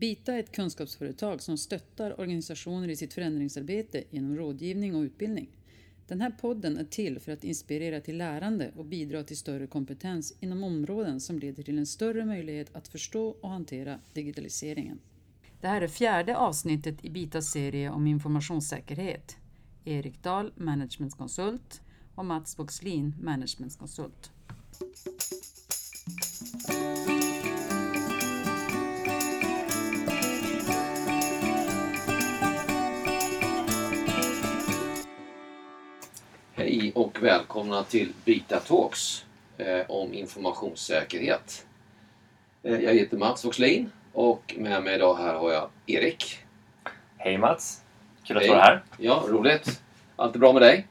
Bita är ett kunskapsföretag som stöttar organisationer i sitt förändringsarbete genom rådgivning och utbildning. Den här podden är till för att inspirera till lärande och bidra till större kompetens inom områden som leder till en större möjlighet att förstå och hantera digitaliseringen. Det här är fjärde avsnittet i Bitas serie om informationssäkerhet. Erik Dahl, managementkonsult och Mats Boxlin, managementkonsult. Hej och välkomna till Bita Talks eh, om informationssäkerhet. Eh, jag heter Mats Voxlin och med mig idag här har jag Erik. Hej Mats! Kul att Hej. vara här. Ja, roligt. Allt är bra med dig?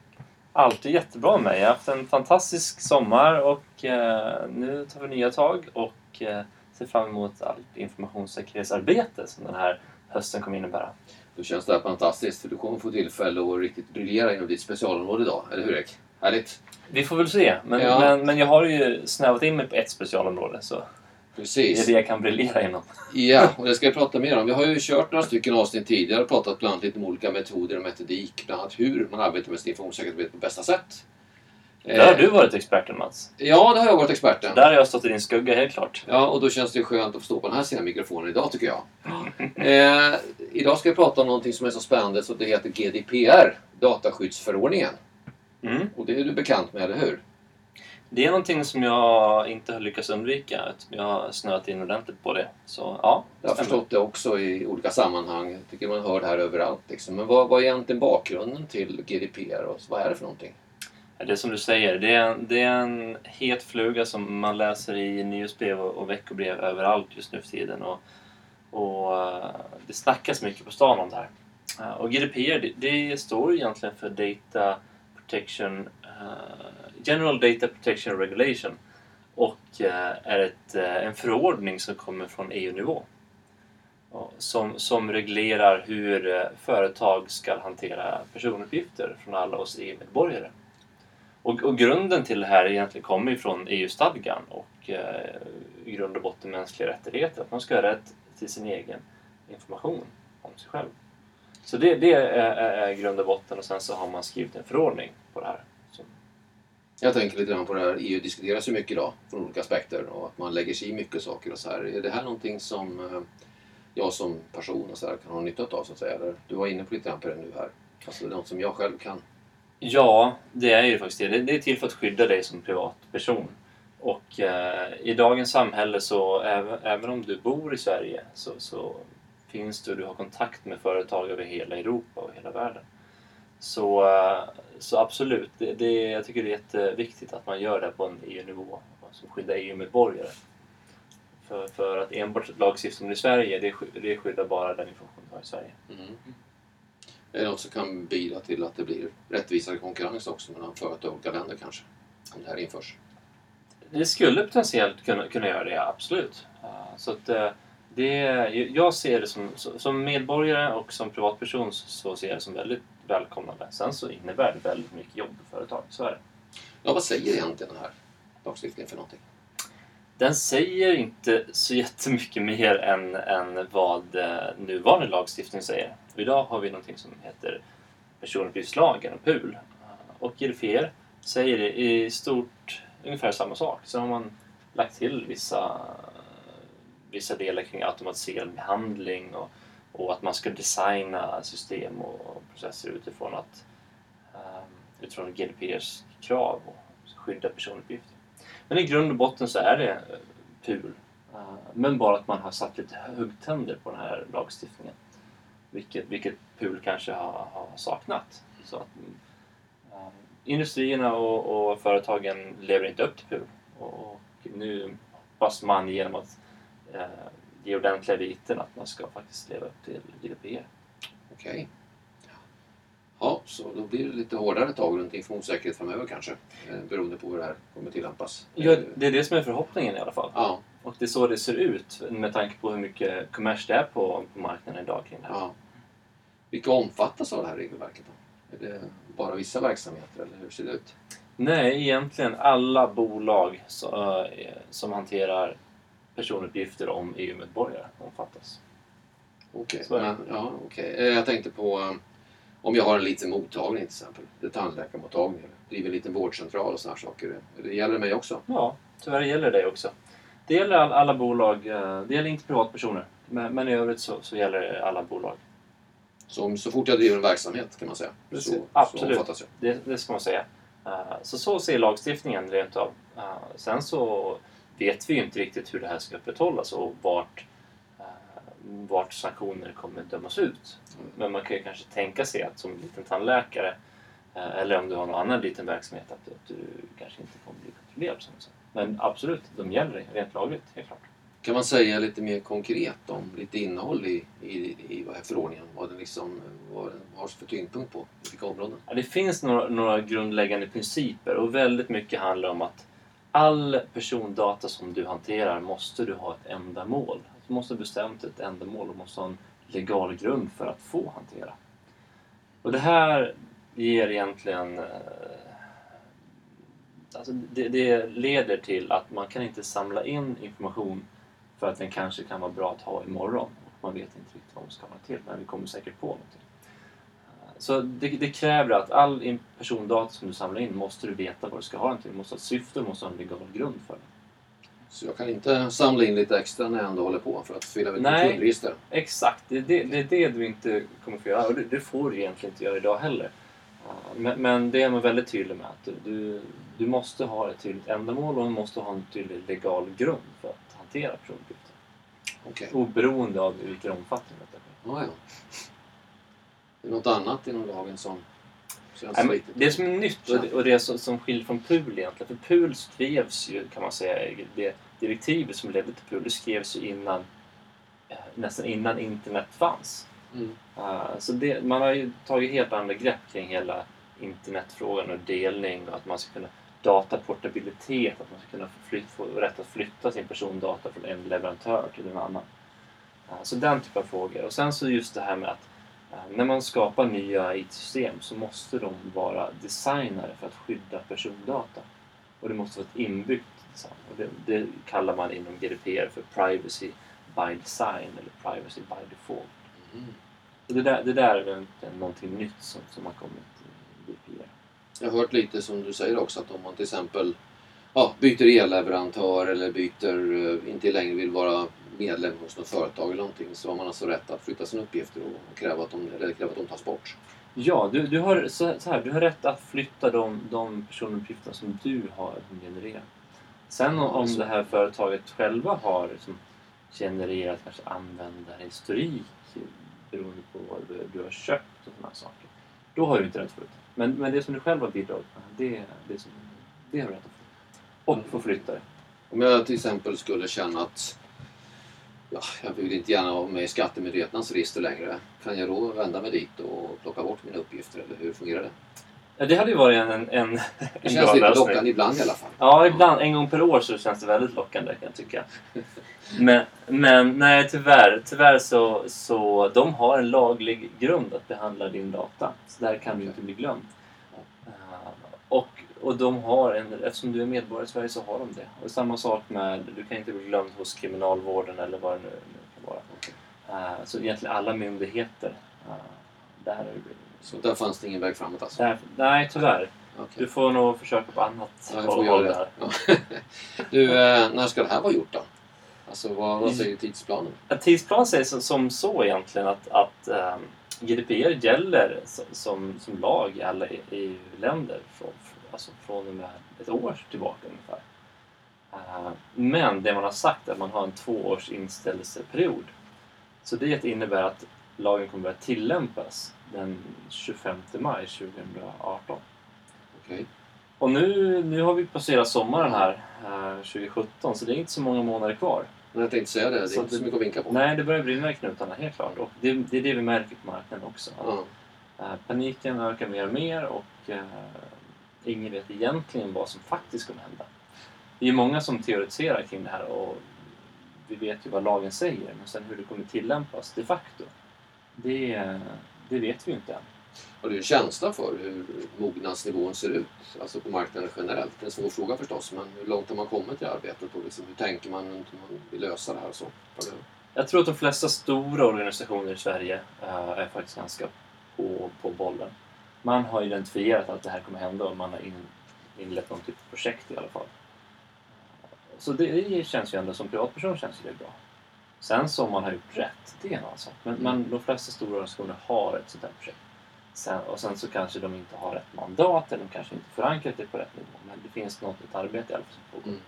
Alltid jättebra med mig. Jag har haft en fantastisk sommar och eh, nu tar vi nya tag och eh, ser fram emot allt informationssäkerhetsarbete som den här hösten kommer innebära. Då känns det här fantastiskt för du kommer få tillfälle att riktigt briljera inom ditt specialområde idag, eller hur Erik? Härligt! Vi får väl se, men, Ja. men, men jag har ju snävat in mig på ett specialområde så det är Precis. det jag kan briljera inom. Ja, och det ska vi prata mer om. Vi har ju kört några stycken avsnitt tidigare och pratat bland annat lite om olika metoder och metodik, bland annat hur man arbetar med sin informationssäkerhet på bästa sätt. Där har Eh, du varit experten Mats. Ja, det har jag varit experten. Där har jag stått i din skugga helt klart. Ja, och då känns det skönt att få stå på den här sidan mikrofonen idag tycker jag. Eh, idag ska vi prata om någonting som är så spännande så det heter GDPR, dataskyddsförordningen. Mm. Och det är du bekant med, eller hur? Det är någonting som jag inte har lyckats undvika. Jag har snöat in ordentligt på det. Så ja, Jag har förstått det också i olika sammanhang. Jag tycker man hör det här överallt. Liksom. Men vad, vad är egentligen bakgrunden till GDPR och vad är det för någonting? Det är som du säger, det är, en, det är en het fluga som man läser i nyhetsbrev och, och veckobrev överallt just nu för tiden. Och, och eh, det snackas mycket på stan om det här. Eh, och GDPR, det, det står egentligen för Data Protection eh, General Data Protection Regulation och är ett, en förordning som kommer från EU-nivå. Som, som reglerar hur företag ska hantera personuppgifter från alla oss EU-medborgare. Och, och grunden till det här egentligen kommer ju från EU-stadgan och eh, i grund och botten mänskliga rättigheter. Att man ska ha rätt till sin egen information om sig själv. Så det, det är, är, är grund och botten och sen så har man skrivit en förordning på det här. Så. Jag tänker lite grann på det här, EU diskuteras ju mycket idag från olika aspekter och att man lägger sig i mycket saker och så här. Är det här någonting som eh, jag som person och så här kan ha nytta av så att säga? Eller, du var inne på lite grann på det nu här. Alltså det är något som jag själv kan ja, det är ju faktiskt det. Det- är till för att skydda dig som privatperson. Och eh, i dagens samhälle så även, även om du bor i Sverige så, så finns du och du har kontakt med företag över hela Europa och hela världen. Så, eh, så absolut, det, det, jag tycker det är jätteviktigt att man gör det på en EU-nivå som alltså skyddar EU-medborgare. För, för att enbart lagstiftningen i Sverige, det, det skyddar bara den information du har i Sverige. Mm. Är något som kan bidra till att det blir rättvisare konkurrens också mellan företag och olika länder kanske? Om det här införs. Det skulle potentiellt kunna, kunna göra det, absolut. Uh, Så att, eh, det, jag ser det som, som medborgare och som privatperson så- så ser jag det som väldigt välkomnande. Sen så innebär det väldigt mycket jobb för företag, så är det. Ja, vad säger egentligen den här lagstiftningen för någonting? Den säger inte så jättemycket mer än, än vad eh, nuvarande lagstiftning säger. Och idag har vi någonting som heter personuppgiftslagen, PUL. Och GDPR säger i stort ungefär samma sak. Sen har man lagt till vissa, vissa delar kring automatiserad behandling och, och att man ska designa system och processer utifrån, att, eh, utifrån GDPRs krav och skydda personuppgifter. Men i grund och botten så är det eh, PUL. Eh, men bara att man har satt lite huggtänder på den här lagstiftningen. Vilket, vilket PUL kanske har, har saknat. Så att, mm, eh, industrierna och, och företagen lever inte upp till PUL. Och, och nu hoppas man genom att eh, ge ordentliga viten att man ska faktiskt leva upp till GDPR. Okej. Ja, så då blir det lite hårdare tag runt informationssäkerhet framöver kanske. eh, Beroende på hur det här kommer tillämpas. Ja, det är det som är förhoppningen i alla fall. ja, Och det är så det ser ut med tanke på hur mycket kommers det är på, på marknaden idag kring det här. ja. Vilka omfattas av det här regelverket då? Är det bara vissa verksamheter eller hur ser det ut? Nej, egentligen alla bolag så, eh, som hanterar personuppgifter om EU-medborgare omfattas. Okej, men ja, okej. Eh, Jag tänkte på om jag har en liten mottagning till exempel. En tandläkarmottagning. eller Driver en liten vårdcentral och sådana saker. Det gäller mig också. Ja, tyvärr gäller det också. Det gäller all- alla bolag. eh, Det gäller inte privatpersoner. Men, men i övrigt så, så gäller det alla bolag. Så, så fort jag driver en verksamhet kan man säga. Precis. Så, Absolut. så omfattas jag. Det, det ska man säga. Eh, Så så ser lagstiftningen rent av. Eh, Sen så vet vi ju inte riktigt hur det här ska upprätthållas och vart, vart sanktioner kommer dömas ut. Men man kan ju kanske tänka sig att som liten tandläkare eh, eller om du har någon annan liten verksamhet att, att du kanske inte kommer bli kontrollerad. Som så. Men absolut, de gäller rent lagligt, helt klart. Kan man säga lite mer konkret om lite innehåll i, i, i vad här förordningen? Vad den liksom vad den har för tyngdpunkt på? Vilka områden? Ja, det finns några, några grundläggande principer och väldigt mycket handlar om att all persondata som du hanterar måste du ha ett ändamål. Du måste ha bestämt ett ändamål och måste ha en legal grund för att få hantera. Och det här ger egentligen... Eh, alltså det, det leder till att man kan inte samla in information för att den kanske kan vara bra att ha imorgon. Och man vet inte riktigt vad man ska ha till, men vi kommer säkert på någonting. Eh, så det, det kräver att all persondata som du samlar in måste du veta vad du ska ha den till. Du måste ha ett syfte och måste ha en legal grund för det. Så jag kan inte samla in lite extra när jag ändå håller på för att fylla ut Nej. ett kundregister. Exakt, det är det, det är det du inte kommer få göra och det, det får du egentligen inte göra idag heller. Men, men det är man väldigt tydlig med att du, du, måste ha ett tydligt ändamål och du måste ha en tydlig legal grund för att hantera personuppgifter. Okej. Oberoende av i vilken omfattning detta sker. Ja, ja. Det är något annat inom lagen som Nej, riktigt... Det som är nytt och det, och det som, som skiljer från PUL egentligen, för PUL skrevs ju kan man säga, det direktivet som ledde till PUL, skrevs ju innan, eh, nästan innan internet fanns. Mm. Uh, så det, man har ju tagit helt andra grepp kring hela internetfrågan och delning och att man ska kunna dataportabilitet, att man ska kunna flyt, få rätt att flytta sin persondata från en leverantör till en annan. Uh, så den typen av frågor. Och sen så just det här med att när man skapar nya IT-system så måste de vara designade för att skydda persondata. Och det måste vara ett inbyggt design. Och det, det kallar man inom GDPR för privacy by design eller privacy by default. Mm. Och det, där, det där är någonting nytt som, som har kommit i GDPR. Jag har hört lite som du säger också att om man till exempel ja, byter elleverantör eller byter, eh, inte längre vill vara medlem hos något företag eller någonting så har man alltså rätt att flytta sina uppgifter och kräva att de, eller kräva att de tas bort. Ja, du, du, har, så, här, du har rätt att flytta de, de personuppgifter som du har genererat. Sen om, om det här företaget själva har liksom genererat kanske användarhistorik beroende på vad du, du har köpt och sådana saker. Då har du inte rätt att flytta. Men, men det som du själv har bidragit med, det, det, som, det har du rätt att flytta. Och få flytta det. Om jag till exempel skulle känna att ja, jag vill inte gärna vara med i Skattemyndigheternas register längre. Kan jag då vända mig dit och plocka bort mina uppgifter eller hur fungerar det? Ja, det hade ju varit en, en, en, Det känns bra lite lösning. lockande ibland i alla fall. Ja, ibland. En gång per år så känns det väldigt lockande kan jag tycka. Men, men nej, tyvärr. Tyvärr så, så de har en laglig grund att behandla din data. Så där kan du inte bli glömd. Eh, Och, och de har en, eftersom du är medborgare i Sverige så har de det. Och samma sak med, du kan inte bli glömd hos kriminalvården eller vad det nu, nu kan vara. Eh, Så egentligen alla myndigheter. eh, Där är det, Så där fanns det ingen väg framåt alltså? där, nej, tyvärr. Okej. Du får nog försöka på annat Ja, håll göra där. det. Ja. Du, eh, när ska det här vara gjort då? Alltså vad, vad säger tidsplanen? En tidsplan säger som, som så egentligen att, att ehm, GDPR gäller som, som, som lag i alla EU-länder från, alltså från och med ett år tillbaka ungefär. Eh, men det man har sagt är att man har en tvåårs inställelseperiod. Så det innebär att lagen kommer börja tillämpas den 25 maj 2018. Okej. Och nu, nu har vi passerat sommaren här, eh, 2017, så det är inte så många månader kvar. Men jag tänkte säga det, det är Så inte så mycket att vinka på. Nej, det börjar brinna i knutarna helt klart. Och det, det är det vi märker på marknaden också. Eh, Paniken ökar mer och mer och eh, ingen vet egentligen vad som faktiskt kommer hända. Det är många som teoretiserar kring det här och vi vet ju vad lagen säger men sen hur det kommer tillämpas de facto, det, det vet vi ju inte än. Har du en känsla för hur mognadsnivån ser ut? Alltså på marknaden generellt? Det är en svår fråga förstås, men hur långt har man kommit i arbetet och liksom, hur tänker man hur man vill lösa det här så? Jag tror att de flesta stora organisationer i Sverige uh, är faktiskt ganska på, på bollen. Man har identifierat att det här kommer hända och man har in, inlett någon typ av projekt i alla fall. Så det känns ju ändå som privatperson känns det bra. Sen så om man har gjort rätt, det är en annan sak. Men, men de flesta stora organisationer har ett sånt här projekt. Sen, och sen så kanske de inte har rätt mandat eller de kanske inte förankrat det på rätt nivå. Men det finns något ett arbete i alla fall som pågår. Mm.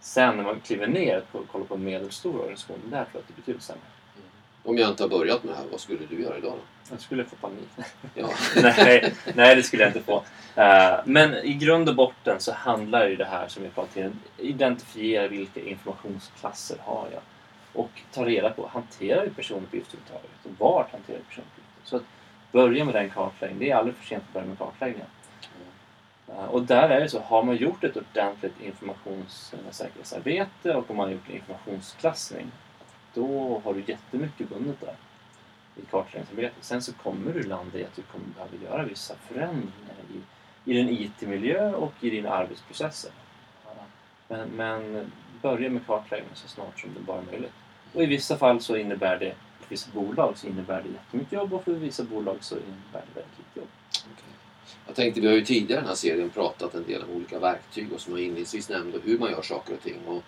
Sen när man kliver ner och kollar på en medelstor organisation, där tror jag att det betyder sämre. Om jag inte har börjat med det här, vad skulle du göra idag då? Jag skulle få panik. Ja. nej, nej, det skulle jag inte få. Uh, men i grund och botten så handlar ju det här som vi pratade om, identifiera vilka informationsklasser har jag och ta reda på, hanterar vi personuppgifter överhuvudtaget? Och vart hanterar vi personuppgifter? Så att börja med den kartläggningen. Det är aldrig för sent att börja med kartläggningen. Mm. Och där är det så, har man gjort ett ordentligt informationssäkerhetsarbete och om man har gjort en informationsklassning då har du jättemycket bundet där i kartläggningsarbetet. Sen så kommer du landa i att du kommer behöva göra vissa förändringar i, i din IT-miljö och i dina arbetsprocesser. Men, men börja med kartläggning så snart som det bara är möjligt. Och i vissa fall så innebär det, för vissa bolag så innebär det jättemycket jobb och för vissa bolag så innebär det väldigt lite jobb. Okay. Jag tänkte, vi har ju tidigare i den här serien pratat en del om olika verktyg och som jag inledningsvis nämnde hur man gör saker och ting. Och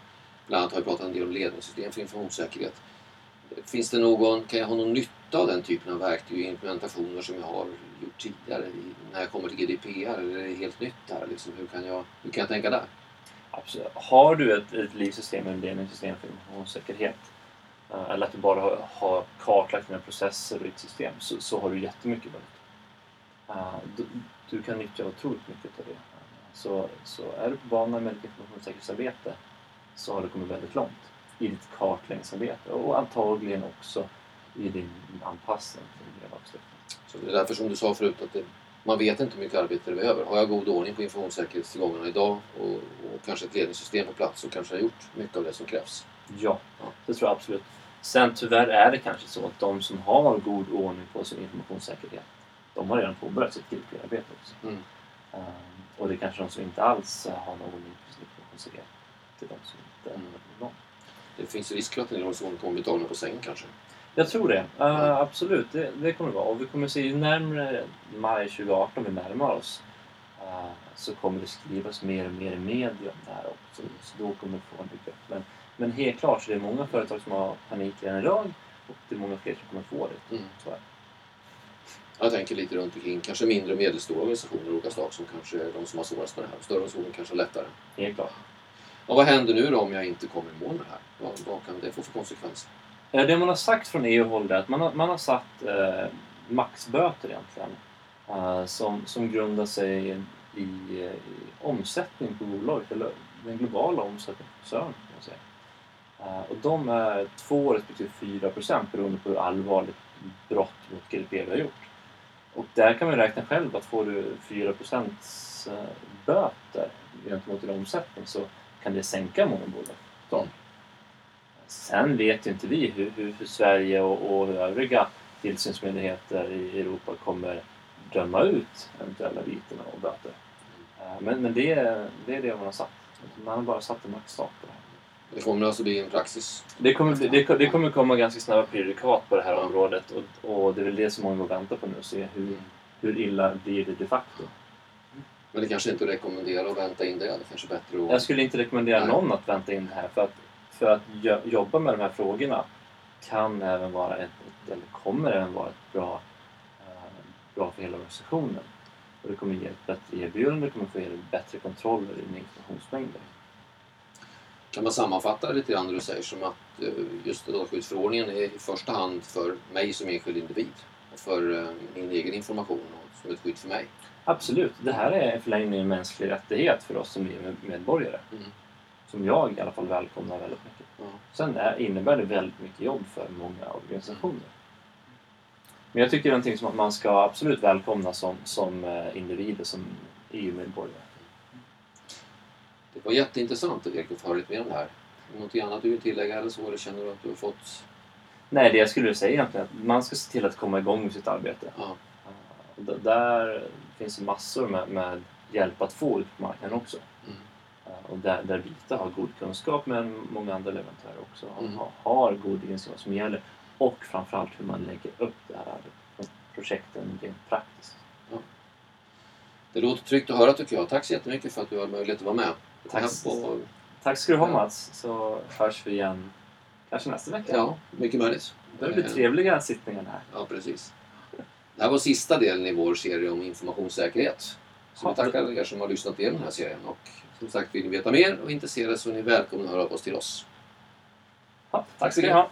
bland annat har vi pratat en del om ledningssystem för informationssäkerhet. Finns det någon, kan jag ha någon nytta av den typen av verktyg och implementationer som jag har gjort tidigare när jag kommer till GDPR? Eller är det helt nytt här? Liksom, hur, kan jag, hur kan jag tänka där? Absolut. Har du ett, ett livssystem, eller ledningssystem för informationssäkerhet eh, eller att du bara har, har kartlagt dina processer och ditt system så, så har du jättemycket vunnit. Eh, du, du, kan nyttja otroligt mycket av det. Så, så är du på banan med ditt informationssäkerhetsarbete så har du kommit väldigt långt i ditt kartläggningsarbete och antagligen också i din anpassning till miljölagstiftningen. Så det är därför som du sa förut att det man vet inte hur mycket arbete det behöver. Har jag god ordning på informationssäkerhetstillgångarna idag och, och kanske ett ledningssystem på plats så kanske jag har gjort mycket av det som krävs. Ja, ja, det tror jag absolut. Sen tyvärr är det kanske så att de som har god ordning på sin informationssäkerhet de har redan påbörjat sitt GDPR-arbete också. Mm. Um, och det är kanske de som inte alls har någon ordning på sin informationssäkerhet. Till de som inte mm. någon. Det finns risk för att en organisation kommer bli tagna på säng kanske? Jag tror det. Uh, absolut, det, det kommer det vara. Och vi kommer se ju närmare maj 2018 vi närmar oss uh, så kommer det skrivas mer och mer i media om det här också. Så då kommer det få en upp. Men, men helt klart så det är många företag som har panik redan idag och det är många fler som kommer få det. Mm. Så Jag tänker lite runt omkring kanske mindre och medelstora organisationer av olika slag som kanske är de som har svårast med det här. Större organisationer kanske lättare. Helt klart. Och vad händer nu då om jag inte kommer i mål med det här? Vad, vad kan det få för konsekvenser? Eh, det man har sagt från EU-håll är att man har, man har satt eh, maxböter egentligen eh, som, som grundar sig i, i, omsättning på bolaget, eller den globala omsättningen på koncernen. Kan man säga. Eh, och de är 2 respektive 4 procent beroende på hur allvarligt brott mot GDPR vi har gjort. Och där kan man räkna själv att får du 4 procents eh, böter gentemot din omsättning så kan det sänka många bolag. Sen vet ju inte vi hur, hur, hur Sverige och, och övriga tillsynsmyndigheter i Europa kommer döma ut eventuella viten och böter. Eh, men, men det, det är det man har satt. Man har bara satt en maxstart på det här. Det kommer alltså bli en praxis? Det kommer, det, det kommer komma ganska snabba prejudikat på det här området och, och det är väl det som många väntar på nu, se hur, hur illa blir det de facto. Men det kanske inte rekommenderar att vänta in det? det kanske bättre att... Jag skulle inte rekommendera Nej. någon att vänta in det här för att för att jobba med de här frågorna kan även vara ett, eller kommer även vara ett bra, eh, bra för hela organisationen. Och det kommer ge ett bättre erbjudande, det kommer få ge bättre kontroll över dina informationsmängder. Kan man sammanfatta det lite grann det du säger som att eh, just dataskyddsförordningen är i första hand för mig som enskild individ och för eh, min egen information och som ett skydd för mig? Absolut, det här är förlängning en mänsklig rättighet för oss som EU-medborgare. Mm som jag i alla fall välkomnar väldigt mycket. Mm. Sen är, innebär det väldigt mycket jobb för många organisationer. Men jag tycker det är någonting som man ska absolut välkomna som, som eh, individ och som EU-medborgare. Det var jätteintressant att få höra lite mer om det här. Någonting annat du vill tillägga eller så? Eller känner du att du har fått... Nej, det jag skulle säga egentligen är att man ska se till att komma igång med sitt arbete. Ja. Där finns massor med, med hjälp att få ut på marknaden också. Mm. och där, där Vita har god kunskap men många andra leverantörer också har, Mm. har god insyn vad som gäller och framförallt hur man lägger upp det här projekten rent praktiskt. Det låter tryggt att höra tycker jag. Tack så jättemycket för att du har möjlighet att vara med. Tack. På, Tack ska du ha Ja. Mats, så hörs vi igen kanske nästa vecka. ja, mycket möjligt. Det blir Eh, trevliga sittningar här. Ja, precis. Det här var sista delen i vår serie om informationssäkerhet. Så vi tackar er som har lyssnat igenom den här serien. Och som sagt, vill ni veta mer och intresserade så är ni välkomna att höra av oss till oss. Ja, tack ska ni ha.